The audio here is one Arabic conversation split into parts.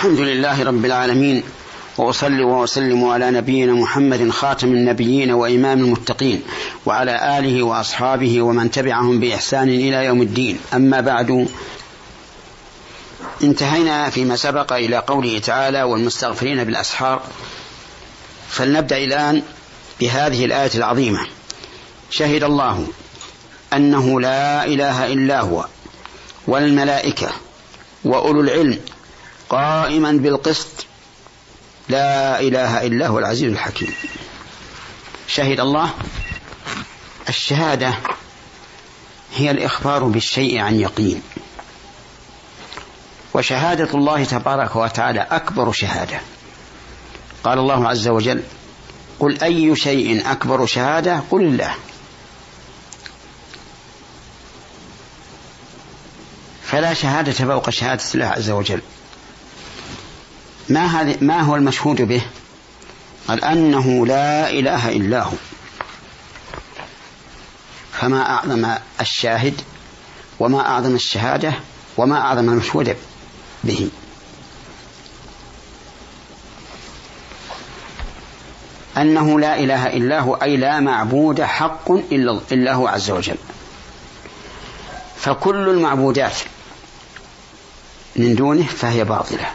الحمد لله رب العالمين وأصلي وأسلم على نبينا محمد خاتم النبيين وإمام المتقين وعلى آله وأصحابه ومن تبعهم بإحسان إلى يوم الدين. أما بعد انتهينا فيما سبق إلى قوله تعالى والمستغفرين بالأسحار فلنبدأ الآن بهذه الآية العظيمة شهد الله أنه لا إله إلا هو والملائكة وأولو العلم قائما بالقسط. لا إله إلا هو العزيز الحكيم. شهد الله. الشهادة هي الإخبار بالشيء عن يقين. وشهادة الله تبارك وتعالى أكبر شهادة. قال الله عز وجل قل أي شيء أكبر شهادة؟ قل الله. فلا شهادة فوق شهادة الله عز وجل. ما ما هو المشهود به؟ قال أنه لا إله إلا هو. فما أعظم الشاهد وما أعظم الشهادة وما أعظم المشهود به. أنه لا إله إلا هو أي لا معبود حق إلا هو عز وجل. فكل المعبودات من دونه فهي باطلة.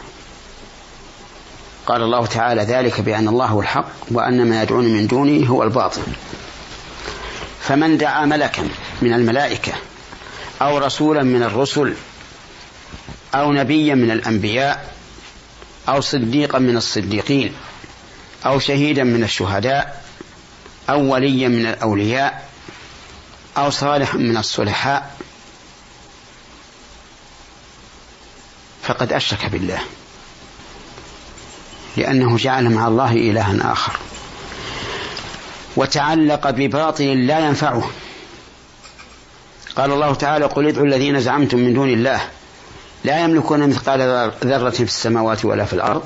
قال الله تعالى ذلك بأن الله هو الحق وأن ما يدعون من دونه هو الباطل. فمن دعا ملكا من الملائكة أو رسولا من الرسل أو نبيا من الأنبياء أو صديقا من الصديقين أو شهيدا من الشهداء أو وليا من الأولياء أو صالحا من الصلحاء فقد أشرك بالله. لأنه جعل مع الله إلها آخر. وتعلق بباطل لا ينفعه. قال الله تعالى قل ادعوا الذين زعمتم من دون الله لا يملكون مثقال ذرة في السماوات ولا في الأرض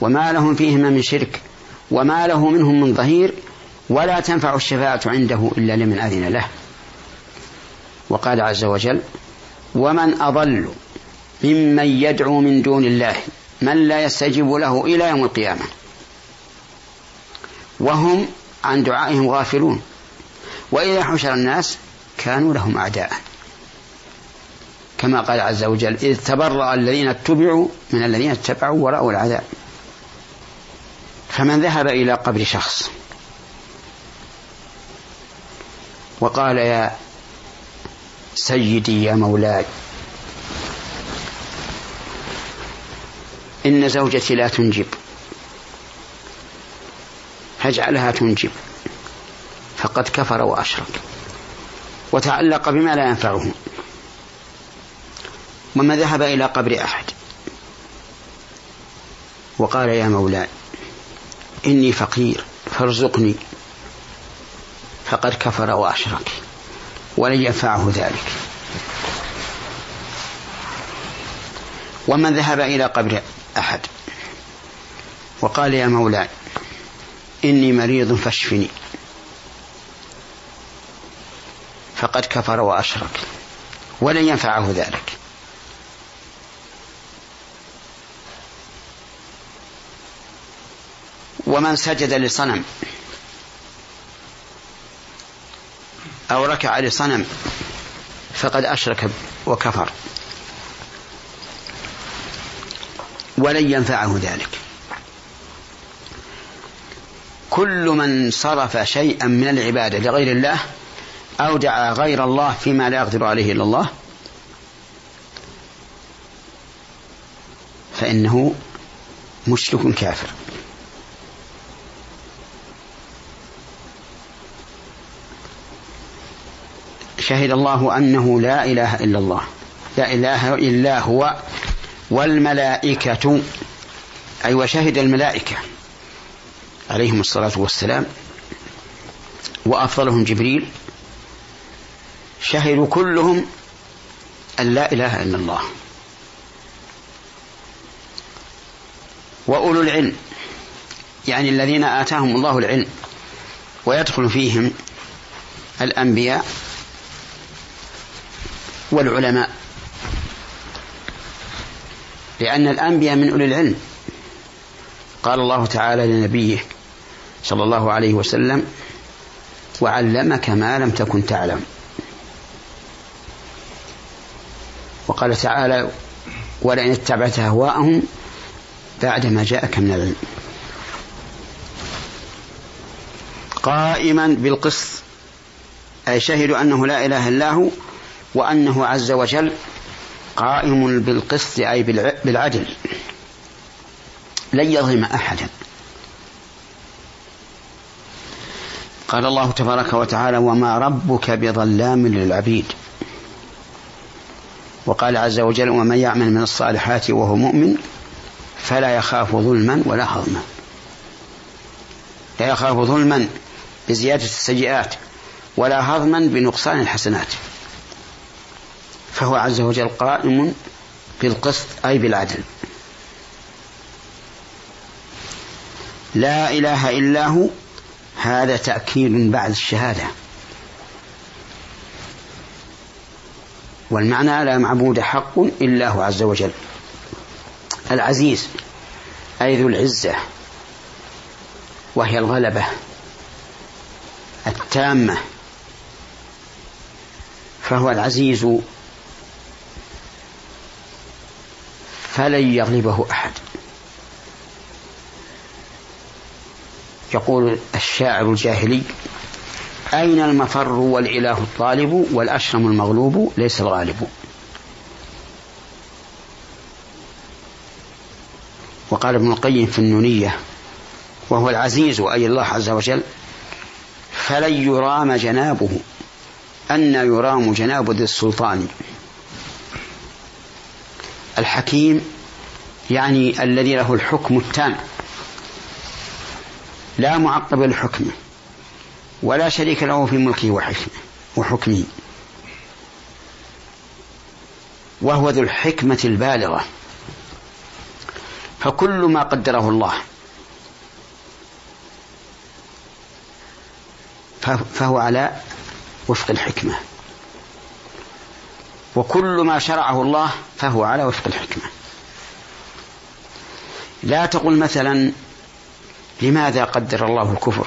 وما لهم فيهما من شرك وما له منهم من ظهير ولا تنفع الشفاعة عنده إلا لمن أذن له. وقال عز وجل ومن أضل ممن يدعو من دون الله من لا يستجيب له إلى يوم القيامة. وهم عن دعائهم غافلون. وإذا حشر الناس كانوا لهم أعداء. كما قال عز وجل إذ تبرأ الذين اتبعوا من الذين اتبعوا ورأوا العذاب. فمن ذهب إلى قبر شخص. وقال يا سيدي يا مولاي إن زوجتي لا تنجب. فاجعلها تنجب. فقد كفر وأشرك. وتعلق بما لا ينفعه. وما ذهب إلى قبر أحد. وقال يا مولاي إني فقير فارزقني. فقد كفر وأشرك. ولن ينفعه ذلك. ومن ذهب إلى قبر أحد. وقال يا مولاي إني مريض فاشفني. فقد كفر وأشرك ولن ينفعه ذلك. ومن سجد لصنم أو ركع لصنم فقد أشرك وكفر. ولن ينفعه ذلك. كل من صرف شيئا من العبادة لغير الله أو دعا غير الله فيما لا يقدر عليه إلا الله فإنه مشرك كافر. شهد الله أنه لا إله إلا الله. لا إله إلا هو والملائكة أي وشهد الملائكة عليهم الصلاة والسلام وأفضلهم جبريل شهدوا كلهم أن لا إله إلا الله. وأولو العلم يعني الذين آتاهم الله العلم ويدخل فيهم الأنبياء والعلماء. لأن الأنبياء من أولي العلم. قال الله تعالى لنبيه صلى الله عليه وسلم وعلمك ما لم تكن تعلم. وقال تعالى ولئن اتبعت أهواءهم بعدما جاءك من العلم. قائما بالقسط أي شهدوا أنه لا إله إلا هو وأنه عز وجل قائم بالقسط أي بالعدل. لن يظلم أحدا. قال الله تبارك وتعالى وما ربك بظلام للعبيد. وقال عز وجل ومن يعمل من الصالحات وهو مؤمن فلا يخاف ظلما ولا هضما. لا يخاف ظلما بزيادة السيئات ولا هضما بنقصان الحسنات. فهو عز وجل قائم بالقسط أي بالعدل. لا إله إلا هو هذا تأكيد بعد الشهادة. والمعنى لا معبود حق إلا هو عز وجل. العزيز أي ذو العزة وهي الغلبة التامة. فهو العزيز فلن يغلبه أحد. يقول الشاعر الجاهلي أين المفر والإله الطالب والأشرم المغلوب ليس الغالب؟ وقال ابن القيم في النونية وهو العزيز أي الله عز وجل فلن يرام جنابه أن يرام جناب ذي السلطان. الحكيم يعني الذي له الحكم التام. لا معقب لحكمه ولا شريك له في ملكه وحكمه وحكمه. وهو ذو الحكمة البالغة. فكل ما قدره الله. فهو على وفق الحكمة. وكل ما شرعه الله فهو على وفق الحكمة. لا تقل مثلا لماذا قدر الله الكفر؟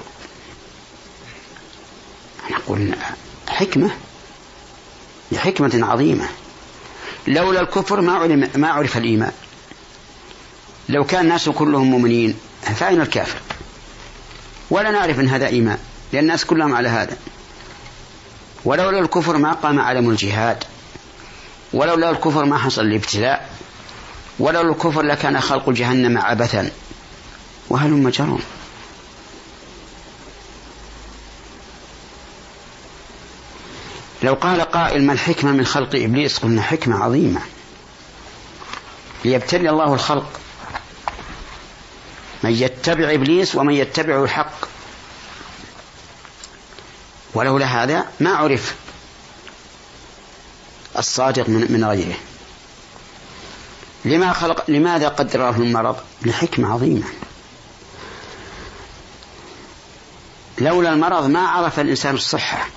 نقول حكمة لحكمة عظيمة. لولا الكفر ما علم ما عرف الإيمان. لو كان الناس كلهم مؤمنين فأين الكافر؟ ولا نعرف أن هذا إيمان لأن الناس كلهم على هذا. ولولا الكفر ما قام علم الجهاد. ولولا الكفر ما حصل الابتلاء ولولا الكفر لكان خلق جهنم عبثا. وهلم جرم؟ لو قال قائل ما الحكمة من خلق إبليس قلنا حكمة عظيمة. ليبتلي الله الخلق. من يتبع إبليس ومن يتبع الحق. ولولا هذا ما عرف. الصادق من, من غيره. لما خلق لماذا قدر له المرض؟ لحكمة عظيمة. لولا المرض ما عرف الإنسان الصحة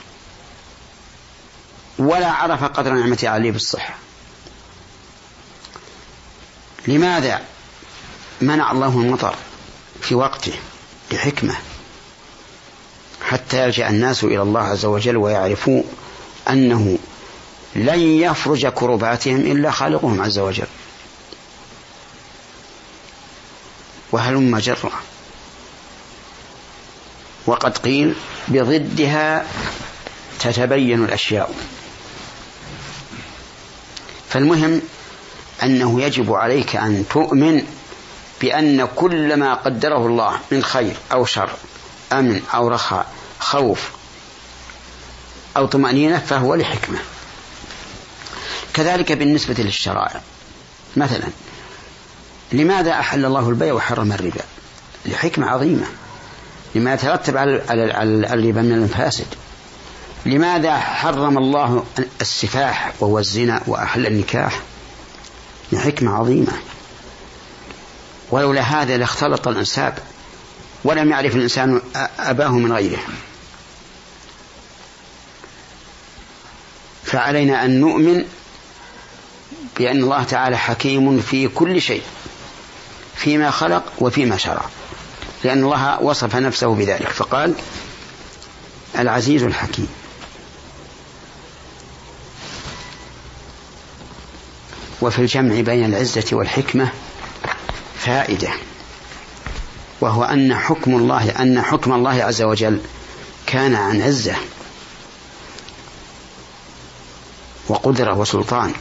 ولا عرف قدر نعمة عليه بالصحة. لماذا منع الله المطر في وقته؟ لحكمة. حتى يلجأ الناس إلى الله عز وجل ويعرفوا أنه لن يفرج كرباتهم إلا خالقهم عز وجل. وهلم جرة وقد قيل بضدها تتبين الأشياء. فالمهم أنه يجب عليك أن تؤمن بأن كل ما قدره الله من خير أو شر أمن أو رخاء خوف أو طمأنينة فهو لحكمة. كذلك بالنسبة للشرائع. مثلا لماذا أحل الله البيع وحرم الربا؟ لحكمة عظيمة. لما يترتب على الربا من المفاسد لماذا حرم الله السفاح وهو الزنا وأحل النكاح؟ لحكمة عظيمة. ولولا هذا لاختلط الأنساب. ولم يعرف الإنسان أباه من غيره. فعلينا أن نؤمن بأن الله تعالى حكيم في كل شيء فيما خلق وفيما شرع. لأن الله وصف نفسه بذلك فقال العزيز الحكيم. وفي الجمع بين العزة والحكمة فائدة وهو أن حكم الله أن حكم الله عز وجل كان عن عزة وقدرة وسلطان.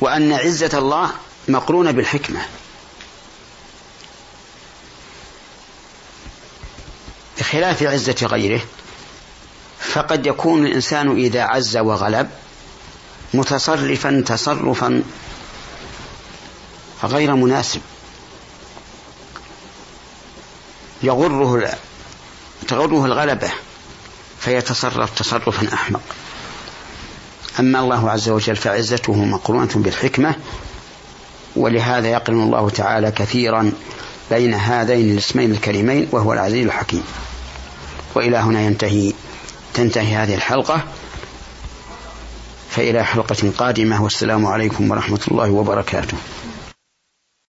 وأن عزة الله مقرونة بالحكمة. بخلاف عزة غيره فقد يكون الإنسان إذا عز وغلب متصرفا تصرفا غير مناسب. يغره تغره الغلبة فيتصرف تصرفا أحمق. أما الله عز وجل فعزته مقرونة بالحكمة ولهذا يقرن الله تعالى كثيرا بين هذين الاسمين الكريمين وهو العزيز الحكيم. وإلى هنا ينتهي تنتهي هذه الحلقة فإلى حلقة قادمة والسلام عليكم ورحمة الله وبركاته.